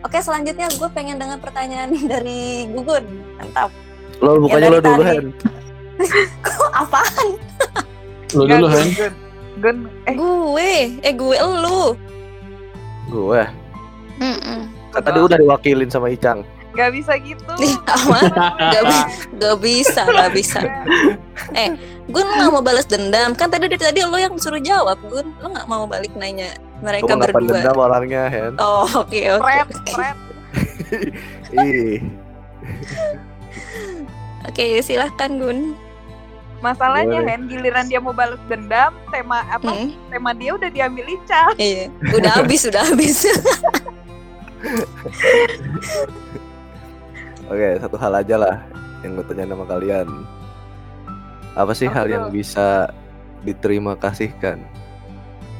Oke, selanjutnya gue pengen dengar pertanyaan dari Gugun. Mantap. Lo bukannya dari lo dulu. Han. Kok apaan? Lu dulu Han. Gun. Eh, Gue, eh gue elu. Gue. Mm-mm. Kan tadi udah diwakilin sama Icang. gak bisa gitu. Gak, bi- gak bisa, gak bisa. Eh, Gun lo gak mau balas dendam. Kan tadi dari tadi lo yang suruh jawab, Gun. Lo gak mau balik nanya Gue mereka nggak berdua. dendam orangnya Hen. Oh, oke, oke. Pret. Ih. Oke, silahkan Gun. Masalahnya Boleh. Hen, giliran dia mau balas dendam, tema apa? Mm, Tema dia udah diambil Ica. iya, udah habis, udah habis. Oke, satu hal aja lah yang gue tanya sama kalian. Apa sih hal yang bisa diterima kasihkan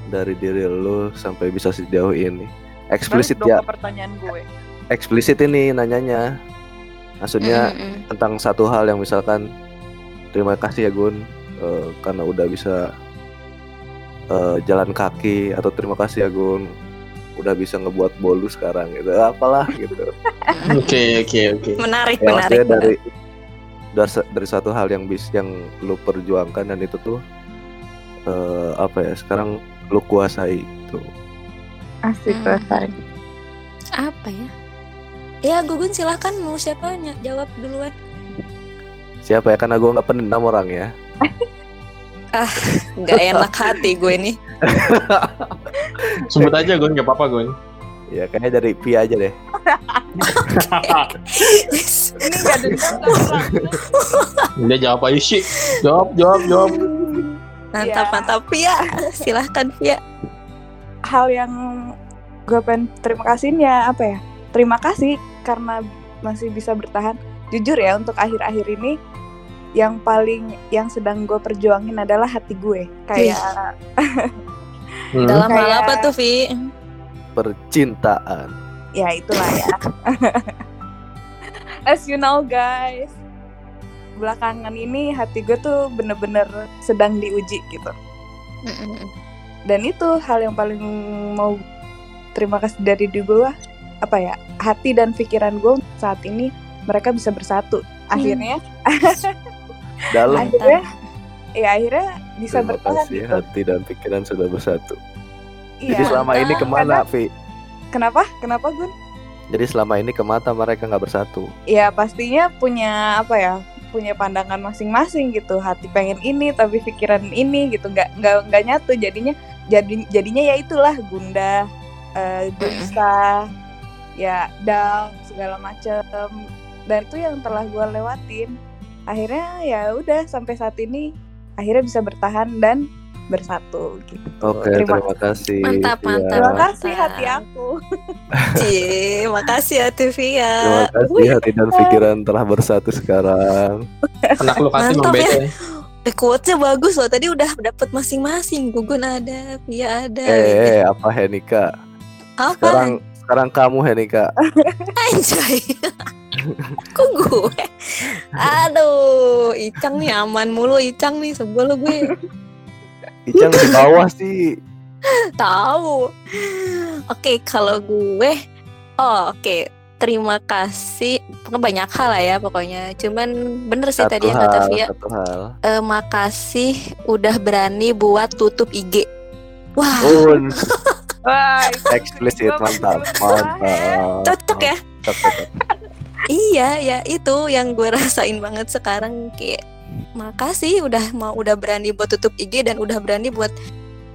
dari diri lu sampai bisa sejauh ini? Eksplisit ya, pertanyaan gue. eksplisit ini nanyanya. Maksudnya Mm-mm. tentang satu hal yang misalkan terima kasih ya Gun eh, karena udah bisa eh, jalan kaki atau terima kasih ya Gun udah bisa ngebuat bolu sekarang gitu apalah gitu Oke oke oke. menarik, ya menarik. dari menarik. Dari, dari satu hal yang bis yang lu perjuangkan dan itu tuh eh, apa ya sekarang lu kuasai gitu Asik Hmm. rasanya. Apa ya? Ya, Gugun silahkan mau siapa jawab duluan. siapa ya karena gue nggak pendendam orang ya Gak enak hati gue nih. Sebut aja Gun, gak apa-apa Gun. Ya kayaknya dari Pi aja deh Ini gak dendam. Dia jawab aja sih. Jawab jawab jawab. Mantap, Ya. mantap. Pia, silahkan Pia. Hal yang gue pengen terima kasihin ya apa ya? Terima kasih karena masih bisa bertahan. Jujur ya untuk akhir-akhir ini yang paling yang sedang gue perjuangin adalah hati gue. Kayak Hmm. Dalam hal apa tuh, Vi? Percintaan ya itulah ya. As you know guys, belakangan ini hati gue tuh bener-bener sedang diuji gitu. Dan itu hal yang paling mau terima kasih dari diri gue apa ya hati dan pikiran gue saat ini mereka bisa bersatu. Akhirnya, dalam akhirnya, ya akhirnya bisa terima bertahan kasih gitu. hati dan pikiran sudah bersatu Iya. jadi selama ini ke mana Vi Kenapa? Kenapa Gun? Jadi selama ini ke mata mereka nggak bersatu. Ya pastinya punya apa ya? Punya pandangan masing-masing gitu. Hati pengen ini tapi pikiran ini gitu. Nggak nggak nggak nyatu. Jadinya jadi jadinya ya itulah eh, gelisah, ya down segala macem. Dan itu yang telah gue lewatin. Akhirnya ya udah sampai saat ini akhirnya bisa bertahan dan bersatu gitu. Oke, Terima terima, kasih. Mantap, mantap. Terima Mantap. kasih hati aku. Cie, makasih ya Tivia. Terima kasih hati dan pikiran telah bersatu sekarang. Hati Mantap ya. membeda. Eh, quotes-nya bagus loh. Tadi udah dapet masing-masing. Gugun ada, Pia ada. Eh, eh, apa Henika? Apa? Sekarang sekarang kamu Henika. Anjay. Kok gue? Aduh, Icang nih aman mulu Icang nih sebel gue. Icang di bawah sih. Tahu. Oke, kalau gue oh, oke. Terima kasih. Pokoknya banyak hal lah ya pokoknya. Cuman bener sih Satu tadi yang kata Via. satu hal. Eh, makasih udah berani buat tutup IG. Wah, Un, Wah, eksplisit mantap, mantap. cocok ya. Cocok, cocok. Iya, ya itu yang gue rasain banget sekarang kayak makasih udah mau udah berani buat tutup IG dan udah berani buat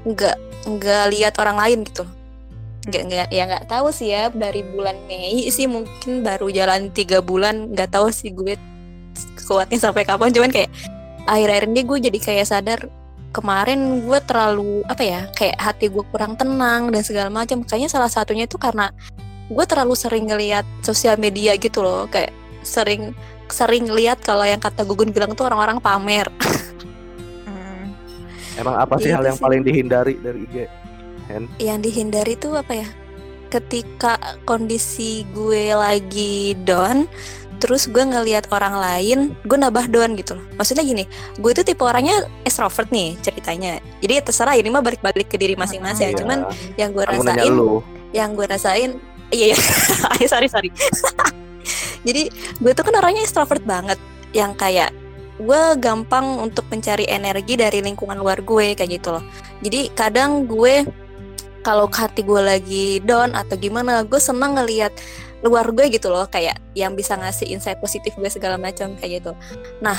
nggak nggak lihat orang lain gitu. Nggak nggak ya nggak tahu sih ya dari bulan Mei sih mungkin baru jalan tiga bulan nggak tahu sih gue kuatnya sampai kapan. Cuman kayak akhir-akhir ini gue jadi kayak sadar kemarin gue terlalu apa ya kayak hati gue kurang tenang dan segala macam. Kayaknya salah satunya itu karena gue terlalu sering ngelihat sosial media gitu loh. Kayak sering sering lihat kalau yang kata Gugun bilang tuh orang-orang pamer Hmm. Emang apa sih Iya hal itu yang sih. paling dihindari dari IG? yang dihindari tuh apa ya ketika kondisi gue lagi down terus gue ngelihat orang lain gue nambah down gitu loh maksudnya gini gue tuh tipe orangnya extrovert nih ceritanya jadi ya terserah ini mah balik-balik ke diri masing-masing Iya. cuman yang gue rasain yang gue rasain iya iya sorry sorry jadi gue tuh kan orangnya extrovert banget. Yang kayak gue gampang untuk mencari energi dari lingkungan luar gue kayak gitu loh. Jadi kadang gue kalau hati gue lagi down atau gimana gue seneng ngelihat luar gue gitu loh. Kayak yang bisa ngasih insight positif gue segala macam kayak gitu. Nah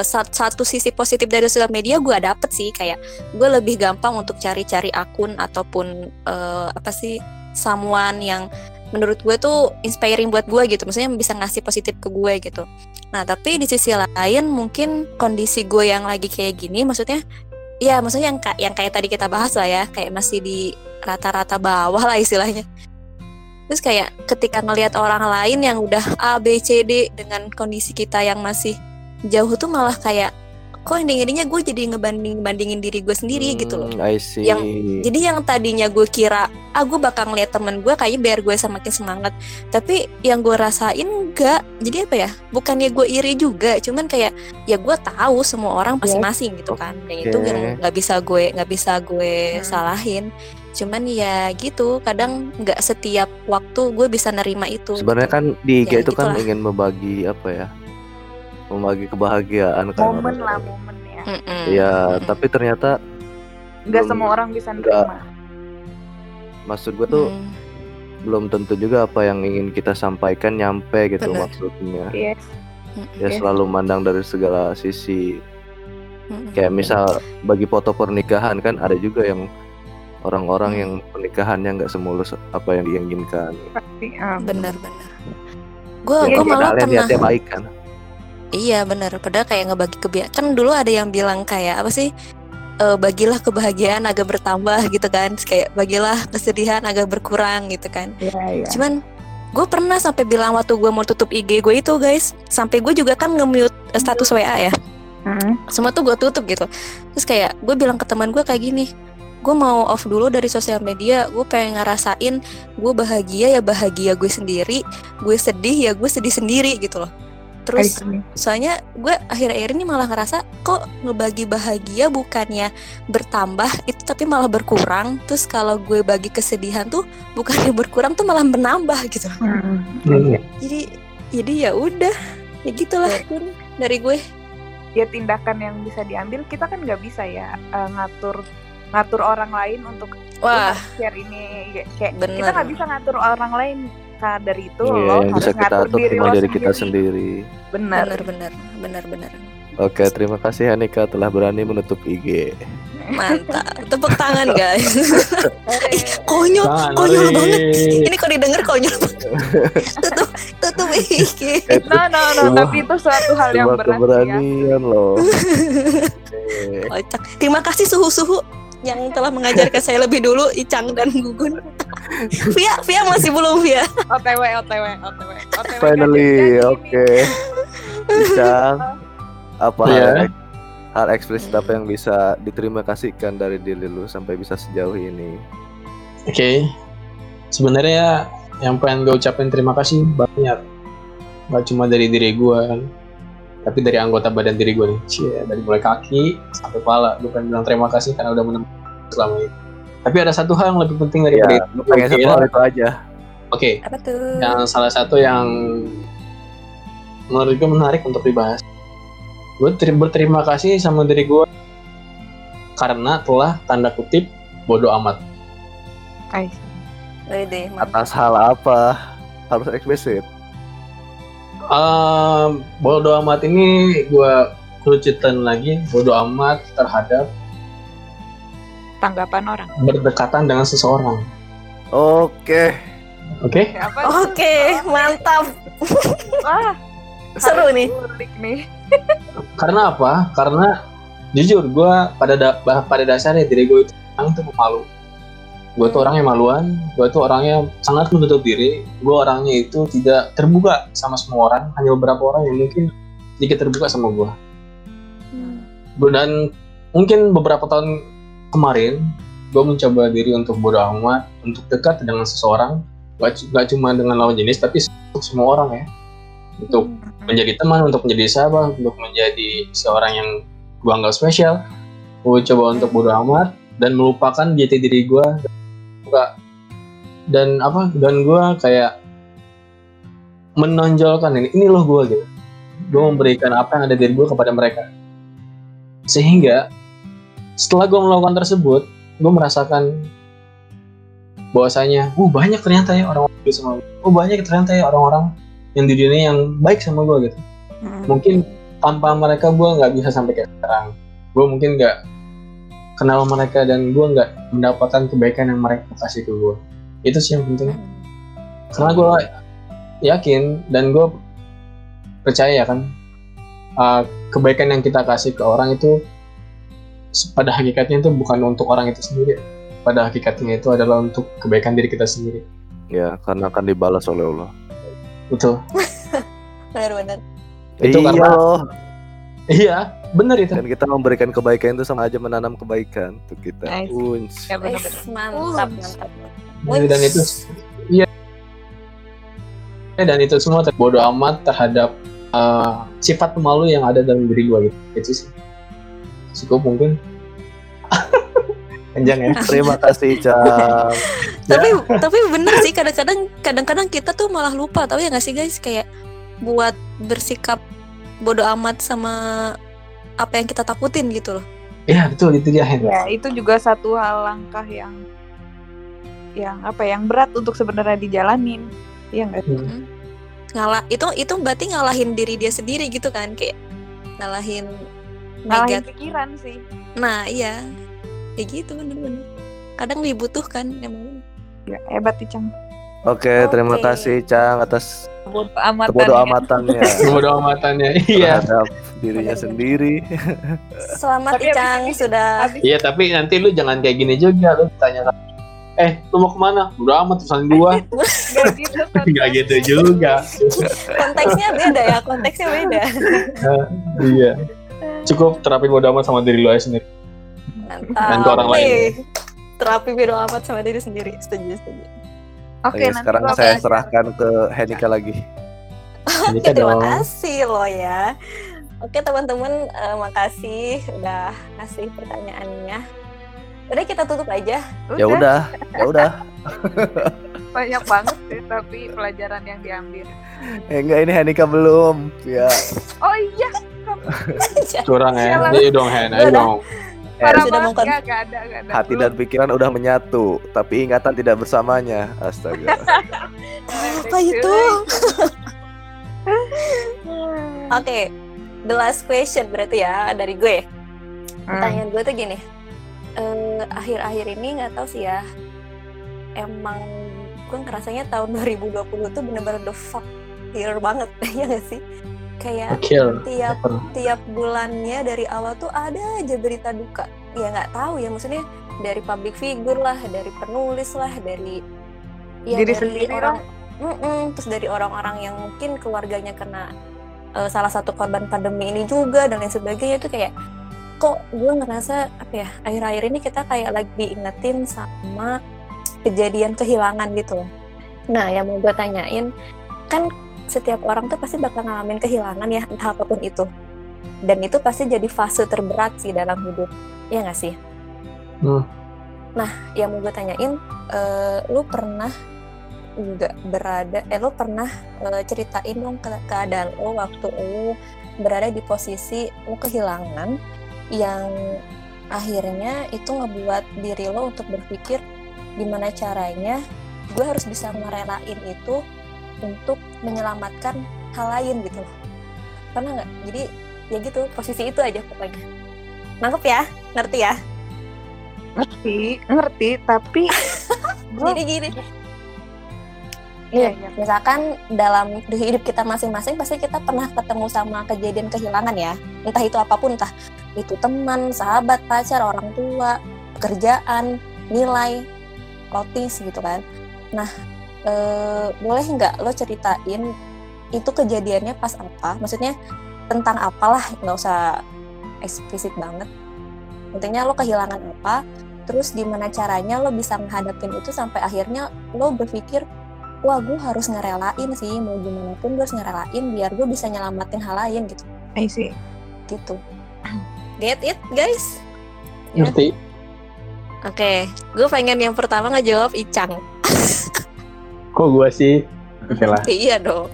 sat- satu sisi positif dari sosial media gue dapet sih. Kayak gue lebih gampang untuk cari-cari akun ataupun eh, apa sih someone yang menurut gue tuh inspiring buat gue gitu. Maksudnya bisa ngasih positif ke gue gitu. Nah tapi di sisi lain mungkin kondisi gue yang lagi kayak gini maksudnya ya maksudnya yang yang kayak tadi kita bahas lah ya kayak masih di rata-rata bawah lah istilahnya. Terus kayak ketika ngelihat orang lain yang udah A B C D dengan kondisi kita yang masih jauh tuh malah kayak kok ending-endingnya gue jadi ngebanding bandingin diri gue sendiri gitu loh Hmm, I see. Yang- jadi yang tadinya gue kira ah gue bakal ngeliat temen gue kayaknya biar gue semakin semangat tapi yang gue rasain enggak jadi apa ya bukannya gue iri juga cuman kayak ya gue tahu semua orang masing-masing gitu kan dan itu Oke. yang nggak bisa gue nggak bisa gue Hmm. salahin cuman ya gitu kadang nggak setiap waktu gue bisa nerima itu Sebenarnya gitu. kan di IG Ya, itu kan gitulah. ingin membagi apa ya? Membagi kebahagiaan kan. momen lah momen ya Iya, tapi ternyata nggak belum- semua orang bisa nerima maksud gue tuh Mm. belum tentu juga apa yang ingin kita sampaikan nyampe gitu Bener. maksudnya. yes Ya selalu mandang dari segala sisi. mm-mm. Kayak misal bagi foto pernikahan kan ada juga yang orang-orang Hmm. yang pernikahannya nggak semulus apa yang diinginkan. pasti ah, benar-benar gue Iya, gue malah pernah niatnya baik kan. Iya benar, padahal kayak ngebagi kebiasaan. Kan dulu ada yang bilang kayak apa sih? eh, bagilah kebahagiaan agak bertambah gitu kan, kayak bagilah kesedihan agak berkurang gitu kan. Iya, iya. Cuman gue pernah sampai bilang waktu gue mau tutup IG gue itu guys, sampai gue juga kan nge-mute eh, status WA ya. Mm. Semua tuh gue tutup gitu. Terus kayak gue bilang ke teman gue kayak gini, gue mau off dulu dari sosial media, gue pengen ngerasain gue bahagia ya bahagia gue sendiri, gue sedih ya gue sedih sendiri gitu loh. Terus see. soalnya gue akhir-akhir ini malah ngerasa kok ngebagi bahagia bukannya bertambah itu tapi malah berkurang terus kalau gue bagi kesedihan tuh bukannya berkurang tuh malah menambah gitu Mm. Hmm. jadi jadi ya udah ya gitulah Gun, dari gue ya tindakan yang bisa diambil kita kan nggak bisa ya eh, ngatur ngatur orang lain untuk "Lu wah share ini Ya, kayak kita Bener. nggak bisa ngatur orang lain Nah, dari itu Iya, lo yang harus bisa kita ngatur atur diri cuma lo dari kita sendiri. bener bener bener bener bener Oke, terima kasih Hanika telah berani menutup IG. mantap. Tepuk tangan guys. Eh, konyol Tangan, konyol banget. Ini kok didengar konyol banget? Tutup tutup IG no no no Sebuah- tapi itu suatu hal yang berat ya. keberanian loh. Oke. Kocak. Terima kasih suhu-suhu yang telah mengajarkan saya lebih dulu Icang dan Gugun. Via, Via masih belum Via. otw otw otw otw Finally, oke. Bicang, apa Iya. hal, hal eksplisit apa yang bisa diterima kasihkan dari diri lu sampai bisa sejauh ini? Oke. Sebenarnya yang pengen gue ucapin terima kasih banyak. Gak cuma dari diri gue kan. Tapi dari anggota badan diri gue nih. Cie, dari mulai kaki sampai kepala. Gue pengen bilang terima kasih karena udah menemukan selama ini. Tapi ada satu hal yang lebih penting Ya, daripada lu pengen Oke, satu hal itu aja. Oke, Apa tuh? yang salah satu yang menurut gue menarik untuk dibahas. Gue ter- berterima kasih sama diri gue karena telah tanda kutip bodoh amat. Mantap. Atas hal apa? Harus eksplisit. Ehm, bodoh amat ini gue kerucutan lagi bodoh amat terhadap tanggapan orang berdekatan dengan seseorang. Oke. Oke? apa Oke, mantap. wah Seru nih. nih Karena apa? Karena jujur gue pada da- pada dasarnya diri gue itu orang itu pemalu. Gue tuh orangnya maluan, gue tuh orangnya sangat menutup diri. Gue orangnya itu tidak terbuka sama semua orang, hanya beberapa orang yang mungkin sedikit terbuka sama gue. Gua- dan mungkin beberapa tahun kemarin gue mencoba diri untuk bodo amat untuk dekat dengan seseorang. Gak, gak cuma dengan lawan jenis tapi untuk semua orang ya. Untuk menjadi teman untuk menjadi sahabat untuk menjadi seorang yang gue anggap spesial. Gue coba untuk bodo amat dan melupakan jati diri gue gak dan apa dan gue kayak menonjolkan ini ini loh gue gitu. Gue memberikan apa yang ada di gue kepada mereka. Sehingga setelah gue melakukan tersebut gue merasakan bahwasanya oh banyak ternyata ya orang-orang yang sama gue oh banyak ternyata ya orang-orang yang di dunia yang baik sama gue gitu. Mm. mungkin tanpa mereka gue nggak bisa sampai kayak sekarang. Gue mungkin nggak kenal mereka dan gue nggak mendapatkan kebaikan yang mereka kasih ke gue itu sih yang penting. Karena gue yakin dan gue percaya kan uh, kebaikan yang kita kasih ke orang itu pada hakikatnya itu bukan untuk orang itu sendiri. Pada hakikatnya itu adalah untuk kebaikan diri kita sendiri. Ya, karena akan dibalas oleh Allah. betul. Benar-benar. Itu iya karena-. Iya benar itu Dan kita memberikan kebaikan itu sama aja menanam kebaikan untuk kita. Nice. Unj. Ya. Wih, mantap mantap dan itu iya dan itu semua bodoh amat terhadap uh, sifat pemalu yang ada dalam diri gue gitu itu sih cukup mungkin panjang ya Terima kasih, Cang. tapi tapi bener sih kadang-kadang kadang-kadang kita tuh malah lupa tahu ya nggak sih guys kayak buat bersikap bodoh amat sama apa yang kita takutin gitu loh iya betul itu dia Ya, itu juga satu hal langkah yang yang apa yang berat untuk sebenarnya dijalanin. Iya enggak? Hmm. ngalah itu itu berarti ngalahin diri dia sendiri gitu kan kayak ngalahin Ngalahin negat pikiran sih. nah iya kayak gitu bener-bener kadang dibutuhkan emang Ya, hebat Icang. Oke, terima Oke. kasih, Cang, atas Bodoh amatan. kebodoh ya. amatannya bodoh amatannya iya. Terhadap dirinya sendiri. selamat Tapi Icang ini- sudah iya tapi nanti lu jangan kayak gini juga lu tanya eh lu mau ke mana? Bodoh amat urusan gua. Nggak gitu. nggak gitu juga. Konteksnya beda ya konteksnya beda. Iya. Cukup terapin bodoh amat sama diri lu aja sendiri. Mantap. Dan ke orang lain. Terapi bodo amat sama diri sendiri. Setuju setuju Oke, Oke, sekarang saya belajar. serahkan ke Henika lagi. Oke, terima dong. kasih lo ya. Oke teman-teman, eh, makasih udah kasih pertanyaannya. Udah kita tutup aja. Ya udah, ya udah. banyak banget sih tapi pelajaran yang diambil. Eh enggak ini Henika belum. Ya. Oh iya, curang ya ayo dong Hen ayo Udah. dong parah sudah mengkon- ada. Hati Belum. dan pikiran udah menyatu, tapi ingatan tidak bersamanya. Astaga. Apa itu? Oke, the last question berarti ya dari gue. Hmm. Pertanyaan gue tuh gini, eh, akhir-akhir ini nggak tahu sih ya, emang gue ngerasanya tahun 2020 tuh bener-bener the fuck year banget, ya nggak sih? Kayak kill. tiap tiap bulannya dari awal tuh ada aja berita duka. Ya nggak tahu ya maksudnya dari public figure lah dari penulis lah dari ya Diri dari sendiri orang Mm-mm, terus dari orang-orang yang mungkin keluarganya kena eh, salah satu korban pandemi ini juga dan lain sebagainya itu kayak kok gue ngerasa apa ya akhir-akhir ini kita kayak lagi diingetin sama kejadian kehilangan gitu. Nah yang mau gue tanyain kan setiap orang tuh pasti bakal ngalamin kehilangan ya entah apa pun itu. Dan itu pasti jadi fase terberat sih dalam hidup. Ya nggak sih? Hmm. nah yang mau gue tanyain eh, lu pernah nggak berada eh lu pernah eh, ceritain dong ke keadaan lo waktu lu berada di posisi lu kehilangan yang akhirnya itu ngebuat diri lo untuk berpikir gimana caranya gue harus bisa merelain itu untuk menyelamatkan hal lain gitu loh. Pernah nggak? Jadi ya gitu posisi itu aja pokoknya. Nangkep ya? Ngerti ya? Ngerti, ngerti, tapi jadi gini. Iya, iya. misalkan dalam hidup kita masing-masing pasti kita pernah ketemu sama kejadian kehilangan ya. Entah itu apa pun entah itu teman sahabat pacar orang tua pekerjaan nilai rotis gitu kan. Nah eh, boleh nggak lo ceritain itu kejadiannya pas apa? Maksudnya tentang apalah nggak usah eksplisit banget. Intinya lo kehilangan apa terus gimana caranya lo bisa menghadapin itu sampai akhirnya lo berpikir wah gue harus ngerelain sih mau gimana pun gue harus ngerelain biar gue bisa nyelamatin hal lain gitu. I see. gitu. Get it guys? Ngerti. Oke gue pengen yang pertama ngejawab Icang Kok gue sih? Oke lah. iya dong.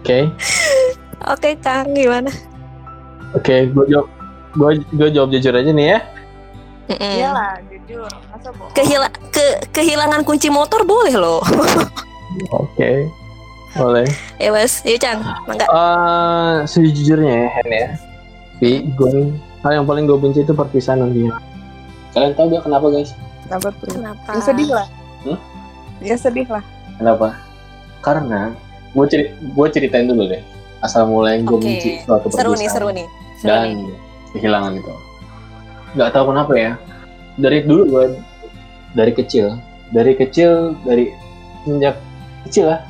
Oke. Oke Kang, gimana? Oke, gue jawab. Gue gue jawab jujur aja nih ya. Mm-mm. Iyalah, jujur. Masa bohong? Kehila ke kehilangan kunci motor boleh loh. Oke. Boleh. ya mas, yuk Cang, mangga. Eh, sejujurnya ya, Hen ya. Tapi gue hal yang paling gue benci itu perpisahan nantinya. Kalian tahu gak kenapa guys? Kenapa tuh? Kenapa? Ya sedih lah. Hmm? Ya sedih lah. Kenapa? Karena gue ceri gue ceritain dulu deh. Asal mulai gue Oke. benci suatu Seru nih, seru nih. Seru dan nih. kehilangan itu. Gak tahu kenapa ya. Dari dulu gue dari kecil, dari kecil dari sejak kecil lah,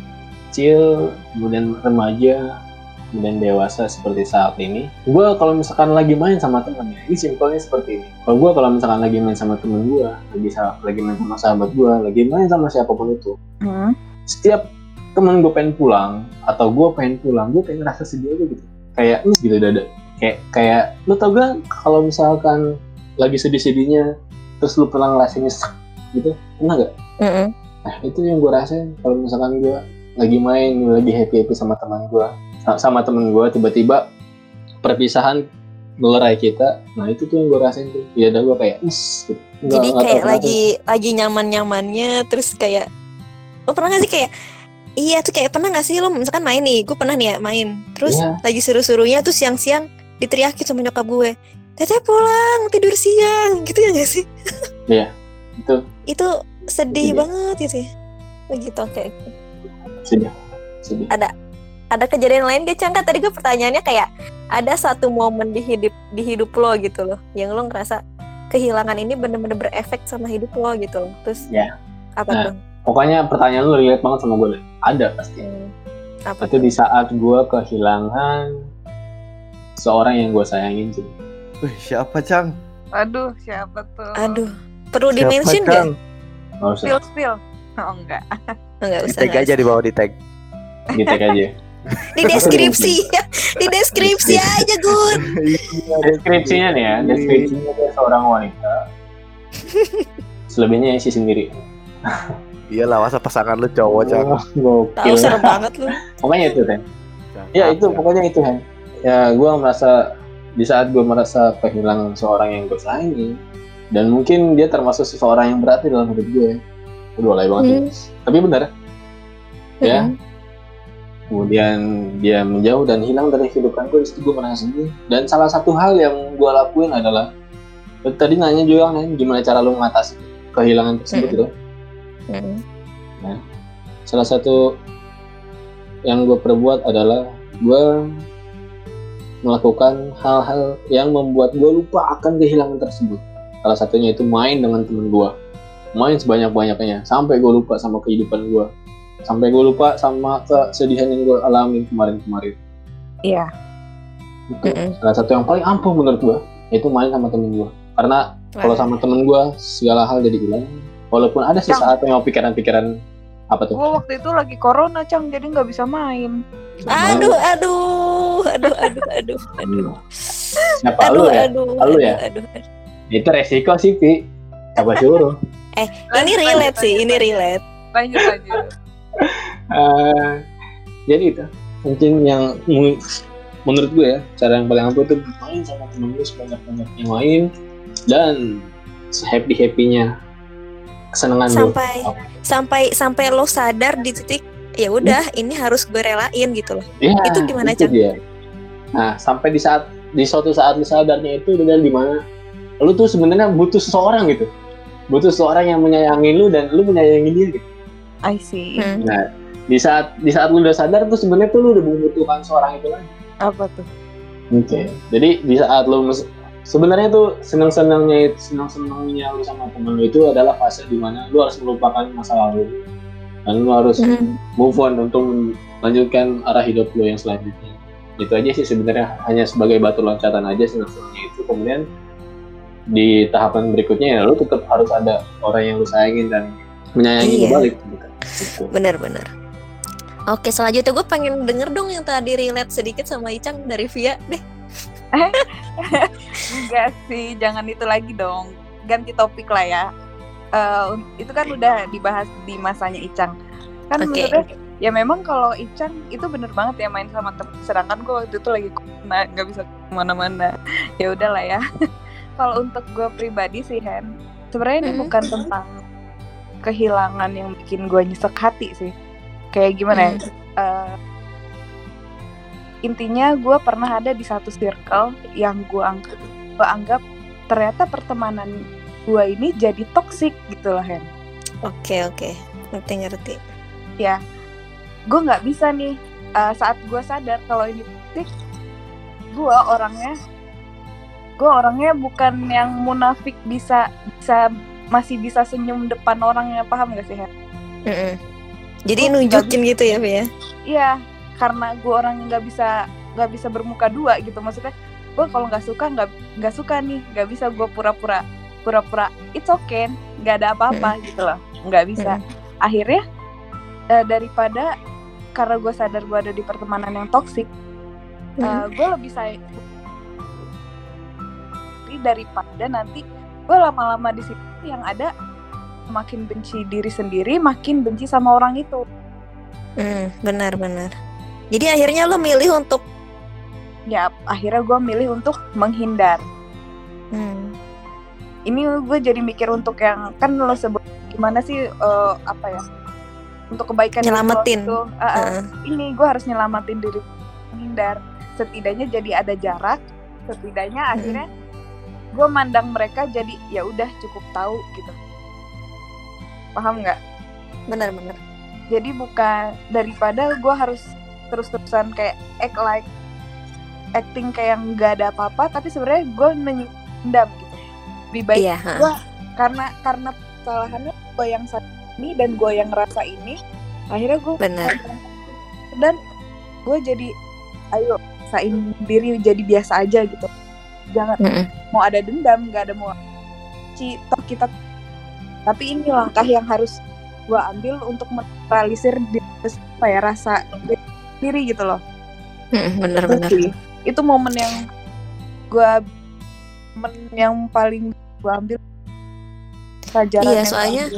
kecil kemudian remaja kemudian dewasa seperti saat ini gue kalau misalkan lagi main sama temen ya ini simpelnya seperti ini. Kalau gue kalau misalkan lagi main sama temen gue lagi sa- lagi main sama sahabat gue lagi main sama siapa pun itu Hmm. setiap temen gue pengen pulang atau gue pengen pulang gue kayak ngerasa sedih aja gitu. Kayak "Nyes," gitu dada. Kayak kayak lu tau gak kalau misalkan lagi sedih-sedihnya terus lu pernah ngerasain nyesek gitu. Pernah gak? Mm-mm. Nah itu yang gue rasain kalau misalkan gue lagi main, lagi happy happy sama teman gue, sama temen gue tiba-tiba perpisahan melerai kita. Nah itu tuh yang gue rasain tuh. Ya udah gue kayak, us. Gitu. Nggak- Jadi nggak tahu kayak kenapa. lagi lagi nyaman nyamannya, terus kayak, lo pernah gak sih kayak, iya tuh kayak pernah gak sih lo misalkan main nih, gue pernah nih ya main, terus Iya. lagi seru-serunya tuh siang-siang diteriakin sama nyokap gue, teteh pulang tidur siang, gitu ya gak sih? itu Itu sedih Iya. banget gitu ya. Begitu kayak sedih, sedih. ada kejadian lain gak Cang? Kan tadi gue pertanyaannya kayak ada satu momen di hidup di hidup lo gitu loh yang lo ngerasa kehilangan ini bener-bener berefek sama hidup lo gitu loh terus Ya. apa Nah, tuh Pokoknya pertanyaan lu relate banget sama gue. Ada pasti. Hmm, apa Itu tuh di saat gue kehilangan seorang yang gue sayangin sih. Wih, siapa Cang? Aduh, siapa tuh? aduh perlu di Siapa, mention gak? Nggak usah, Spill, spill. Oh, enggak. nggak Di usah tag nggak aja di bawah di tag. di tag aja. di deskripsi di deskripsi aja Gun Deskripsinya nih ya, deskripsinya dia seorang wanita. Selebihnya isi sendiri. Iyalah masa pasangan lu cowok Cang. Wah, tahu serem banget lu Pokoknya itu kan. Ya itu pokoknya itu kan. Ya gue merasa di saat gue merasa kehilangan seorang yang gue sayangi dan mungkin dia termasuk seseorang yang berarti dalam hidup gue. Udah alay banget. Hmm. ya. Tapi benar. Ya. Hmm. Kemudian dia menjauh dan hilang dari kehidupan gue. Di situ gue merasa sedih. Dan salah satu hal yang gue lakuin adalah tadi nanya juga kan gimana cara lu mengatasi kehilangan tersebut gitu. Hmm. salah satu yang gue perbuat adalah gue melakukan hal-hal yang membuat gue lupa akan kehilangan tersebut. Salah satunya itu main dengan temen gue, main sebanyak-banyaknya sampai gue lupa sama kehidupan gue, sampai gue lupa sama kesedihan yang gue alami kemarin-kemarin. Iya. Itu Mm-mm. salah satu yang paling ampuh menurut gue, itu main sama temen gue. Karena kalau sama temen gue segala hal jadi hilang. Walaupun ada sesaat yang pikiran-pikiran apa tuh? Gue waktu itu lagi corona, Cang, jadi nggak bisa main. aduh aduh aduh aduh aduh aduh Siapa aduh lu ya? aduh Lu aduh ya? aduh aduh. Itu resiko sih, Pi. Siapa suruh? ini Lanjut, relate lanjut, sih lanjut, ini relate Lanjut, lanjut. Eh, jadi itu. Mungkin yang menurut gue ya cara yang paling ampuh itu main sama temen lu sebanyak banyaknya main dan happy happynya kesenangan lu. Sampai sampai sampai lo sadar di titik ya udah ini harus gue relain gitu loh. Ya, itu gimana, itu dia. nah sampai di saat di suatu saat lu sadarnya itu dengan di mana lu tuh sebenarnya butuh seseorang gitu. Butuh seseorang yang menyayangi lu dan lu menyayangi dia gitu I see. Hmm. nah di saat di saat lu udah sadar tuh sebenarnya tuh lu udah membutuhkan seorang itu lagi Apa tuh? Oke. Jadi di saat lu sebenarnya tuh senang-senangnya itu senang-senangnya lu sama temen lu itu adalah fase di mana lu harus melupakan masa lalu dan lu harus Hmm. move on untuk melanjutkan arah hidup lu yang selanjutnya. Itu aja sih sebenarnya hanya sebagai batu loncatan aja senang-senangnya itu. Kemudian di tahapan berikutnya ya lu tetap harus ada orang yang lu sayangin dan menyayangi Iya. balik gitu. Gitu. bener-bener oke selanjutnya gue pengen denger dong yang tadi relate sedikit sama Icang dari Via deh Enggak sih, jangan itu lagi dong. Ganti topik lah ya. eh, itu kan udah dibahas di masanya Icang kan maksudnya ya memang kalau Icang itu bener banget ya main sama temen sedangkan gue waktu itu lagi nggak bisa ke mana-mana ya udahlah ya kalau untuk gue pribadi sih Hen sebenarnya ini Hmm. bukan tentang kehilangan yang bikin gue nyesek hati sih kayak gimana ya Eh, intinya gue pernah ada di satu circle yang gue anggap gue anggap ternyata pertemanan gue ini jadi toksik gitu loh Hen Oke oke. Ngerti ngerti. ya gue nggak bisa nih eh, saat gue sadar kalau ini toksik gue orangnya gue orangnya bukan yang munafik bisa bisa masih bisa senyum depan orangnya paham gak sih Hen? Mm-mm. Jadi Gua nunjukin gitu ya, Fi ya. Iya, karena gue orang yang nggak bisa nggak bisa bermuka dua gitu maksudnya gue kalau nggak suka nggak nggak suka nih nggak bisa gue pura-pura pura-pura it's okay nggak ada apa-apa gitu loh nggak bisa akhirnya eh, daripada karena gue sadar gue ada di pertemanan yang toksik Mm. gue lebih sayang daripada nanti gue lama-lama di situ yang ada makin benci diri sendiri makin benci sama orang itu Hmm, benar benar. Jadi akhirnya lo milih untuk ya akhirnya gue milih untuk menghindar hmm, ini gue jadi mikir untuk yang kan lo sebut gimana sih eh, apa ya untuk kebaikan Nyelamatin. Eh, eh, heeh. ini gue harus nyelamatin diri menghindar setidaknya jadi ada jarak setidaknya Mm-mm. akhirnya gue mandang mereka jadi ya udah cukup tahu gitu. Paham nggak? Benar benar. jadi bukan daripada gue harus terus-terusan kayak act like acting kayak yang nggak ada apa-apa tapi sebenarnya gue menyendam gitu. Lebih baik Iya, gua karena karena kesalahannya gue yang saat ini dan gue yang ngerasa ini akhirnya gue benar. dan gue jadi ayo sain diri jadi biasa aja gitu jangan Mm-mm. mau ada dendam nggak ada mau toh kita tapi ini langkah yang harus gue ambil untuk menetralisir di apa ya rasa diri gitu loh Mm-mm, benar Itu momen yang gue momen yang paling gue ambil pelajaran Iya, soalnya-.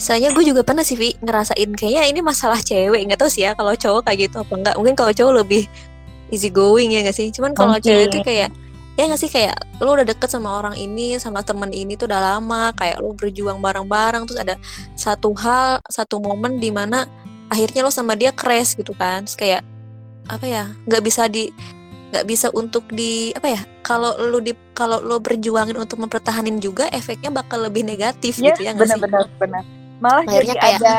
Soalnya gue juga pernah sih Vi ngerasain kayaknya ini masalah cewek nggak tahu sih ya kalau cowok kayak gitu apa enggak mungkin kalau cowok lebih easy going ya nggak sih cuman kalau Oke. cewek itu kayak ya nggak sih kayak lu udah deket sama orang ini sama temen ini tuh udah lama kayak lu berjuang bareng-bareng terus ada satu hal satu momen di mana akhirnya lo sama dia crash gitu kan terus kayak apa ya nggak bisa di nggak bisa untuk di apa ya kalau lu di kalau lo berjuangin untuk mempertahanin juga efeknya bakal lebih negatif Yes, gitu ya nggak sih benar-benar benar. Malah Akhirnya jadi kayak- ada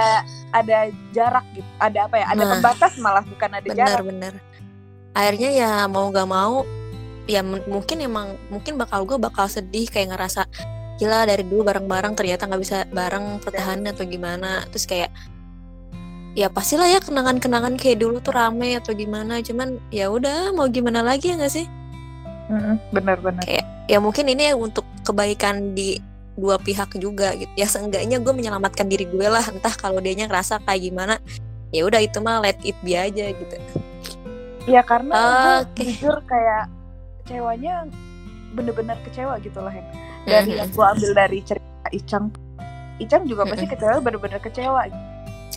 ada jarak gitu. Ada apa ya? Ada Nah. pembatas malah bukan ada jarak. benar-benar akhirnya ya mau gak mau ya mungkin emang mungkin bakal gue bakal sedih kayak ngerasa gila dari dulu bareng-bareng ternyata nggak bisa bareng pertahanan atau gimana terus kayak ya pastilah ya kenangan-kenangan kayak dulu tuh rame atau gimana cuman ya udah mau gimana lagi ya nggak sih Benar-benar. ya mungkin ini untuk kebaikan di dua pihak juga gitu ya seenggaknya gue menyelamatkan diri gue lah entah kalau dianya ngerasa kayak gimana ya udah itu mah let it be aja gitu Ya karena Oke. jujur kayak kecewanya bener-bener kecewa gitu lah Hen. Dari yang gue ambil dari cerita Icang. Icang juga pasti kecewa bener-bener kecewa.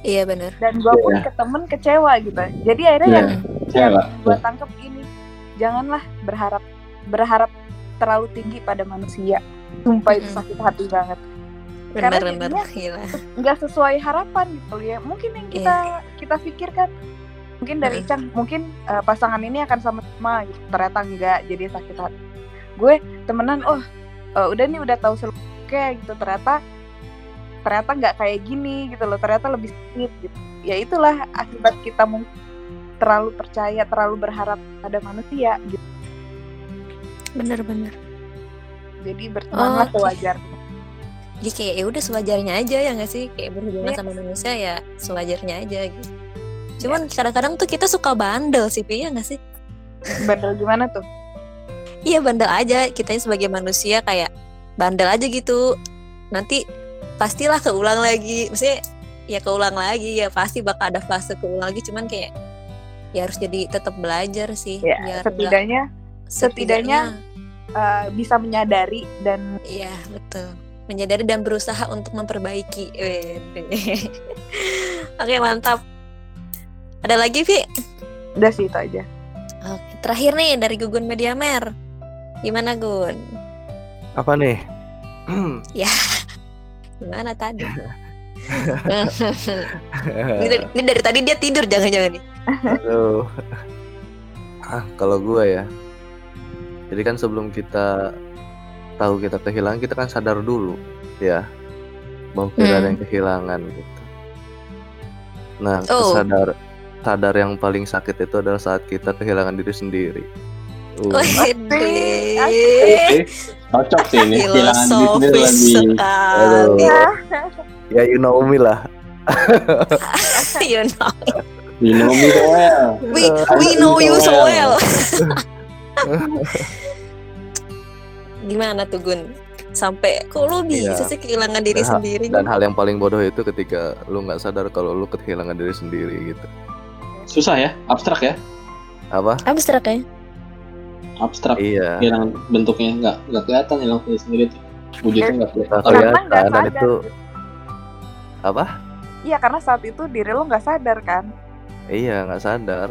iya bener Dan gue pun Iya. ke temen kecewa gitu. Jadi akhirnya Iya, yang kecewa. gue tangkap gini. Janganlah berharap berharap terlalu tinggi pada manusia. Sumpah itu sakit hati banget. Karena bener-bener jadinya- gila nggak sesuai harapan gitu ya mungkin yang kita kita pikirkan mungkin dari Heeh. Cang mungkin eh, pasangan ini akan sama-sama gitu. ternyata enggak jadi sakit hati. Gue temenan oh eh, udah nih udah tahu seluknya gitu. Ternyata ternyata nggak kayak gini gitu loh. Ternyata lebih sakit gitu. Ya itulah akibat kita mungkin terlalu percaya terlalu berharap pada manusia gitu. Bener-bener jadi bertemanlah Oke. sewajarnya. Jadi kayak ya udah sewajarnya aja ya nggak sih? Kayak berhubungan Iya. sama manusia ya sewajarnya aja gitu cuman kadang-kadang tuh kita suka bandel sih Pi, ya nggak sih? Bandel gimana tuh? Iya bandel aja. Kita sebagai manusia kayak bandel aja gitu. Nanti pastilah keulang lagi. Maksudnya ya keulang lagi. Ya pasti bakal ada fase keulang lagi. Cuman kayak ya harus jadi tetap belajar sih. Ya biar nggak- setidaknya setidaknya- eh, bisa menyadari dan iya betul. Menyadari dan berusaha untuk memperbaiki. Oke mantap. Ada lagi Vi? Udah sih itu aja. Oke, terakhir nih dari Gugun Mediamer. Gimana Gun? Apa nih? Gimana tadi? ini, dari, ini dari tadi dia tidur jangan-jangan nih. Aduh. Ah, kalau gua ya. Jadi kan sebelum kita tahu kita kehilangan, kita kan sadar dulu, ya, bahwa kita ada Hmm. yang kehilangan gitu. Nah, Oh. sadar sadar yang paling sakit itu adalah saat kita kehilangan diri sendiri. Uh, cocok sih ini kehilangan diri sendiri. Aduh. ya you know me lah. you know, you know me so well we, we know you so well. Gimana tuh Gun? Sampai kok lu bisa Iya. sih kehilangan diri Dan- sendiri? Dan hal yang paling bodoh itu ketika lu nggak sadar kalau lu kehilangan diri sendiri gitu. Susah ya abstrak ya Apa? Abstrak ya? abstrak Iya. hilang bentuknya nggak nggak kelihatan hilang diri sendiri tuh wujudnya nggak kelihatan kelihatan dan itu apa? Iya karena saat itu diri lo nggak sadar kan. Iya nggak sadar.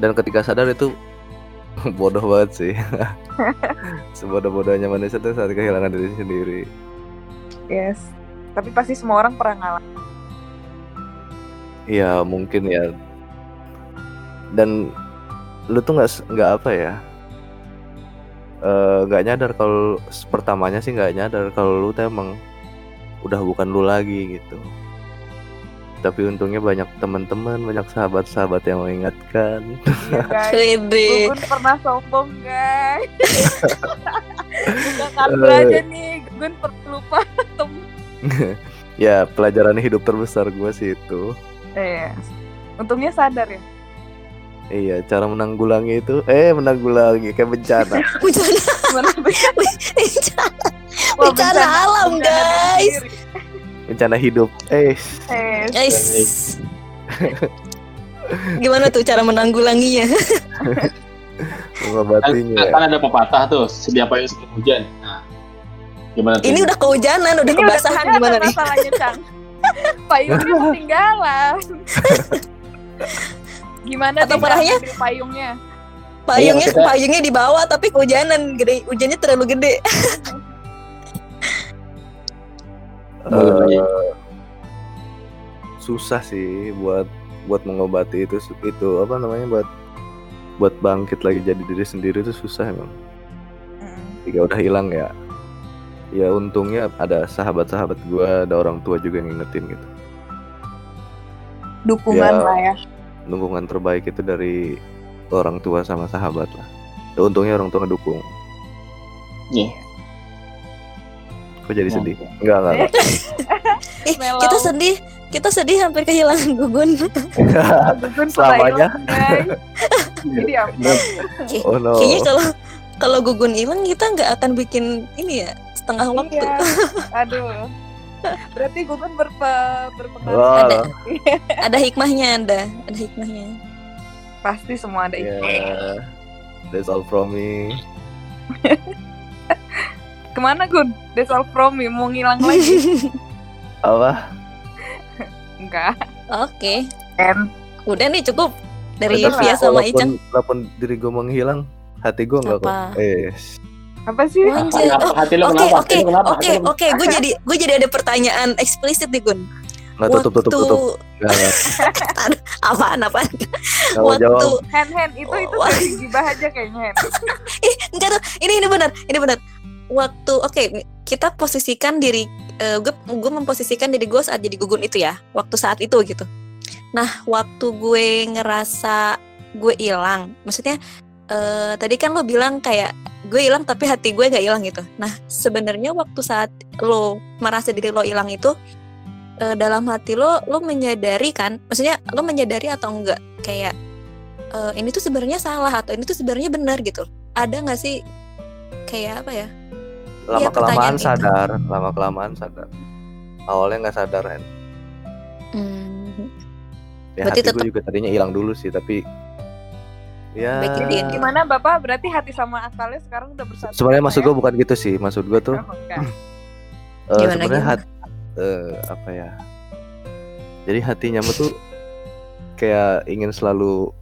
Dan ketika sadar itu bodoh banget sih. Sebodoh-bodohnya manusia tuh saat kehilangan diri sendiri. Yes. Tapi pasti semua orang pernah ngalamin. Iya mungkin ya. Dan lu tuh nggak nggak apa ya? eh, nggak nyadar kalau pertamanya sih nggak nyadar kalau lu tuh emang udah bukan lu lagi gitu. Tapi untungnya banyak teman-teman, banyak sahabat-sahabat yang mengingatkan. Iya guys. Gugun pernah sombong guys. Buka kartu Eh. aja nih. Gugun pernah lupa temen. ya pelajaran hidup terbesar gue sih itu. Eh, untungnya sadar ya. Iya, cara menanggulangi itu, eh menanggulangi kayak bencana. Bencana, bencana, Wah, bencana alam bencana guys. bencana hidup. Eh, Eh, Guys. Gimana tuh cara menanggulanginya? kan, mengobatinya. kan ada pepatah tuh sedia payung sebelum hujan nah gimana tuh Ini udah kehujanan, udah Ini kebasahan gimana nih? Masalahnya. Payungnya ketinggalan. Gimana Atau parahnya? payungnya? Payungnya maksudnya- payungnya di bawah tapi kehujanan gede, hujannya terlalu gede. Eh, susah sih buat buat mengobati itu itu apa namanya buat buat bangkit lagi jadi diri sendiri itu susah emang. Jika udah hilang ya. Ya untungnya ada sahabat-sahabat gua, ada orang tua juga yang ngingetin gitu. Dukungan Ya. lah ya. Dukungan terbaik itu dari orang tua sama sahabat lah. Ya, untungnya orang tua ngedukung. Iya. Kok jadi Ya. sedih? Enggak, enggak. enggak. Ih, Melau. kita sedih, kita sedih hampir kehilangan Gugun. Gugun Selamanya. Jadi apa? oh no. Kayaknya kalau kalau Gugun hilang kita nggak akan bikin ini ya setengah waktu. Iya. Aduh. Berarti Gugun berpe berpengaruh. Ada. Ada hikmahnya, ada, ada hikmahnya. Pasti semua ada ya. itu. That's all from me. Ke mana Gun? That's all from me. Mau ngilang lagi? Apa? Enggak. Oke, Kan. udah nih cukup dari Via sama Icang. walaupun diri gue menghilang, hati gue enggak kok. Eh, Apa sih? Anjir. Oh, hati lo Oke, kenapa? oke, oke, oke. Gue jadi gue jadi ada pertanyaan eksplisit nih Gun. nggak tutup tutup tutup. Apaan apaan? Mau Waktu jawab. Hand hand itu itu dari gibah aja kayaknya. Eh enggak tuh. Ini ini benar, ini benar. Waktu oke kita posisikan diri gue gue memposisikan diri gue saat jadi gugun itu ya. Waktu saat itu gitu. Nah waktu gue ngerasa gue hilang, maksudnya eh tadi kan lo bilang kayak gue hilang tapi hati gue nggak hilang gitu. Nah sebenarnya waktu saat lo merasa diri lo hilang itu eh, dalam hati lo lo menyadari kan, maksudnya lo menyadari atau enggak kayak eh, ini tuh sebenarnya salah atau ini tuh sebenarnya benar gitu. Ada nggak sih kayak apa ya? Lama Iya, kelamaan pertanyaan itu. sadar, lama kelamaan sadar. Awalnya nggak sadar kan. Hmm, Ya Berarti hati tetep- gue juga tadinya hilang dulu sih, tapi ya. Jadi gimana Bapak? Berarti hati sama akalnya sekarang udah bersatu. Sebenarnya ya? maksud gue bukan gitu sih, maksud gue tuh Oh. Eh, Gimana, sebenarnya gimana? hat- eh, apa ya jadi hatinya tuh kayak ingin selalu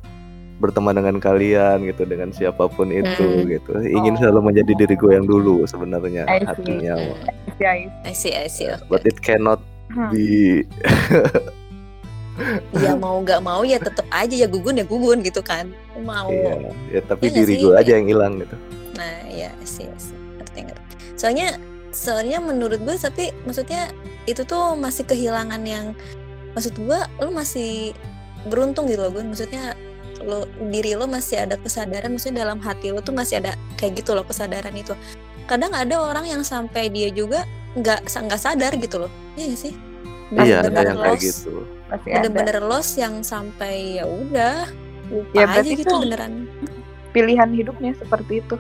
berteman dengan kalian gitu dengan siapa pun itu Hmm. gitu ingin Oh. selalu menjadi diri gue yang dulu sebenarnya I see. hatinya Hmm. Ya, I see, I see. oke. but it cannot Hmm. be Ya mau nggak mau ya tetap aja ya gugun ya gugun gitu kan. Mau. iya ya tapi nggak diri gue aja yang hilang gitu Nah, ya sih, sih. ngerti ngerti. Soalnya soalnya menurut gue tapi maksudnya itu tuh masih kehilangan yang maksud gue lo masih beruntung gitu loh gue maksudnya lo diri lo masih ada kesadaran maksudnya dalam hati lo tuh masih ada kayak gitu loh kesadaran itu kadang ada orang yang sampai dia juga nggak nggak sadar gitu loh iya sih iya ada yang kayak gitu bener-bener lost yang sampai ya udah lupa Ya, aja berarti gitu beneran Pilihan hidupnya seperti itu.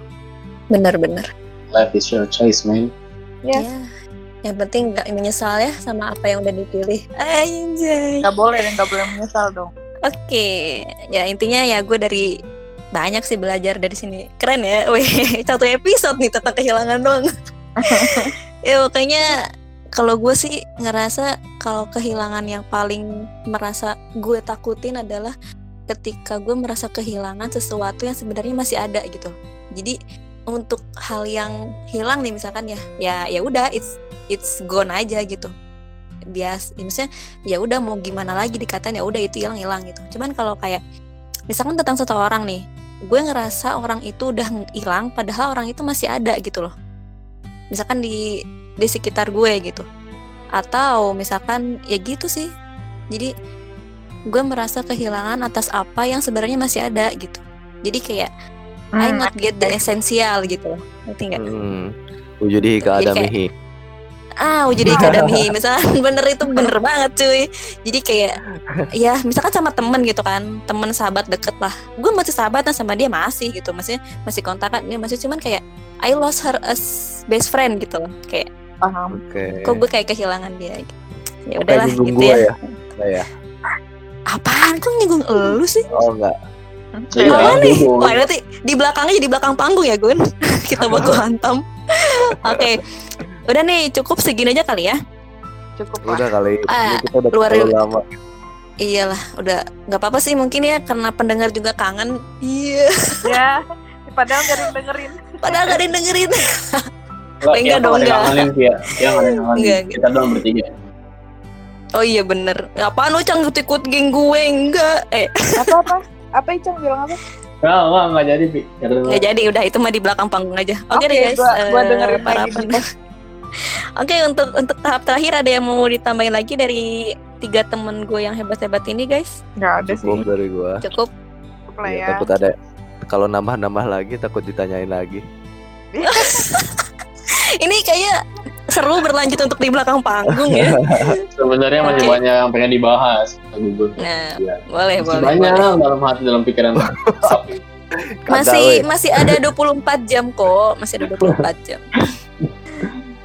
bener-bener Life is your choice, man. Yes. Ya, yang penting nggak menyesal ya sama apa yang udah dipilih. Anjay. Gak boleh dan gak boleh menyesal dong. Oke, ya intinya ya gue dari banyak sih belajar dari sini. Keren ya, weh satu episode nih tentang kehilangan doang. ya makanya kalau gue sih ngerasa kalau kehilangan yang paling merasa gue takutin adalah ketika gue merasa kehilangan sesuatu yang sebenarnya masih ada gitu. Jadi untuk hal yang hilang nih misalkan ya, ya ya udah it's it's gone aja gitu. Bias, ya maksudnya ya udah mau gimana lagi dikatain ya udah itu hilang hilang gitu. Cuman kalau kayak misalkan tentang satu orang nih, gue ngerasa orang itu udah hilang padahal orang itu masih ada gitu loh. Misalkan di di sekitar gue gitu. Atau misalkan ya gitu sih. Jadi gue merasa kehilangan atas apa yang sebenarnya masih ada gitu. Jadi kayak I Hmm, not get the esensial gitu. Ngerti nggak? hmm. wujudi Jadi keadamihi ah wujud akademi misalkan bener itu bener banget cuy jadi kayak ya misalkan sama temen gitu kan temen sahabat deket lah gue masih sahabatan sama dia masih gitu masih masih kontakan dia masih cuman kayak I lost her as best friend gitu loh kayak paham. oke kok gue kayak kehilangan dia gitu. ya udahlah nyinggung gitu gua ya. ya Nggak ya apaan kok nyinggung elu sih oh enggak Iya, Apa nih? dulu. Wah nanti di belakangnya jadi belakang panggung ya Gun Kita baku hantam Oke Udah nih cukup segini aja kali ya Cukup lah. udah kali Ah, ini kita udah luar- lama Iyalah udah nggak apa-apa sih mungkin ya Karena pendengar juga kangen Iya Ya. Padahal gak ada yang dengerin. Padahal gak ada yang dengerin Enggak, Enggak dong, enggak. Enggak, Kita doang bertiga. Oh iya bener Apaan lu cang ikut geng gue Enggak Eh Apa-apa? Apa Icang bilang apa? Enggak, enggak, enggak jadi, Pi. Nggak ada ya jadi udah itu mah di belakang panggung aja Oke deh Oke, guys gua- gua eh, dengerin para lagi. pendengar. Oke untuk untuk tahap terakhir ada yang mau ditambahin lagi dari tiga temen gue yang hebat-hebat ini guys Gak ada sih. cukup dari gua Cukup Cukup lah Iya, ya. takut ada kalau nambah-nambah lagi takut ditanyain lagi Ini kayak seru berlanjut untuk di belakang panggung ya. Sebenarnya masih Oke. banyak yang pengen dibahas. Gugun. Nah, Iya. boleh Masih boleh. banyak boleh. dalam hati, dalam pikiran. Masih masih ada 24 jam kok, masih ada 24 jam.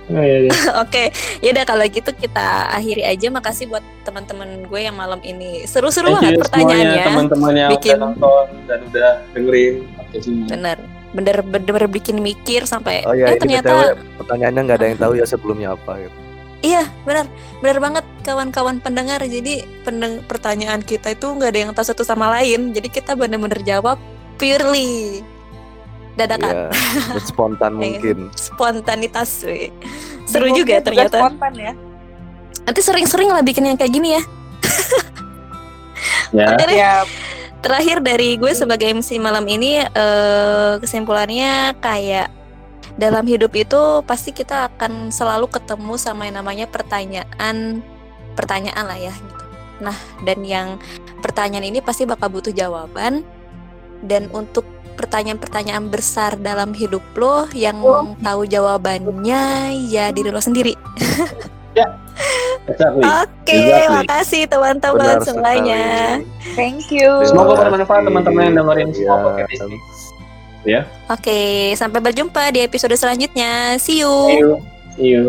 Oh, iya, iya. Oke, ya udah kalau gitu kita akhiri aja. Makasih buat teman-teman gue yang malam ini seru-seru banget pertanyaannya. teman-teman yang Bikin- udah nonton dan udah dengerin. Bener, bener bener bikin mikir sampai oh ya eh ternyata BTW, pertanyaannya nggak ada yang tahu ya sebelumnya apa gitu Iya, benar. Benar banget kawan-kawan pendengar. Jadi pendeng pertanyaan kita itu nggak ada yang tahu satu sama lain. Jadi kita benar-benar jawab purely dadakan, Iya, spontan Iya. mungkin spontanitas. weh. Seru Bingungnya juga ternyata. spontan ya. Nanti sering-sering lah bikin yang kayak gini ya. Ya. Deh. Ya, Terakhir dari gue sebagai MC malam ini eh, kesimpulannya kayak dalam hidup itu pasti kita akan selalu ketemu sama yang namanya pertanyaan pertanyaan lah ya gitu. Nah, dan yang pertanyaan ini pasti bakal butuh jawaban dan untuk pertanyaan-pertanyaan besar dalam hidup lo yang Oh. tahu jawabannya ya diri lo sendiri. Exactly. Oke, Exactly. makasih teman-teman semuanya. sekali. thank you. Semoga bermanfaat teman-teman yang dengerin semua Iya, podcast ini. Oke, sampai berjumpa di episode selanjutnya. See you. See you. See you.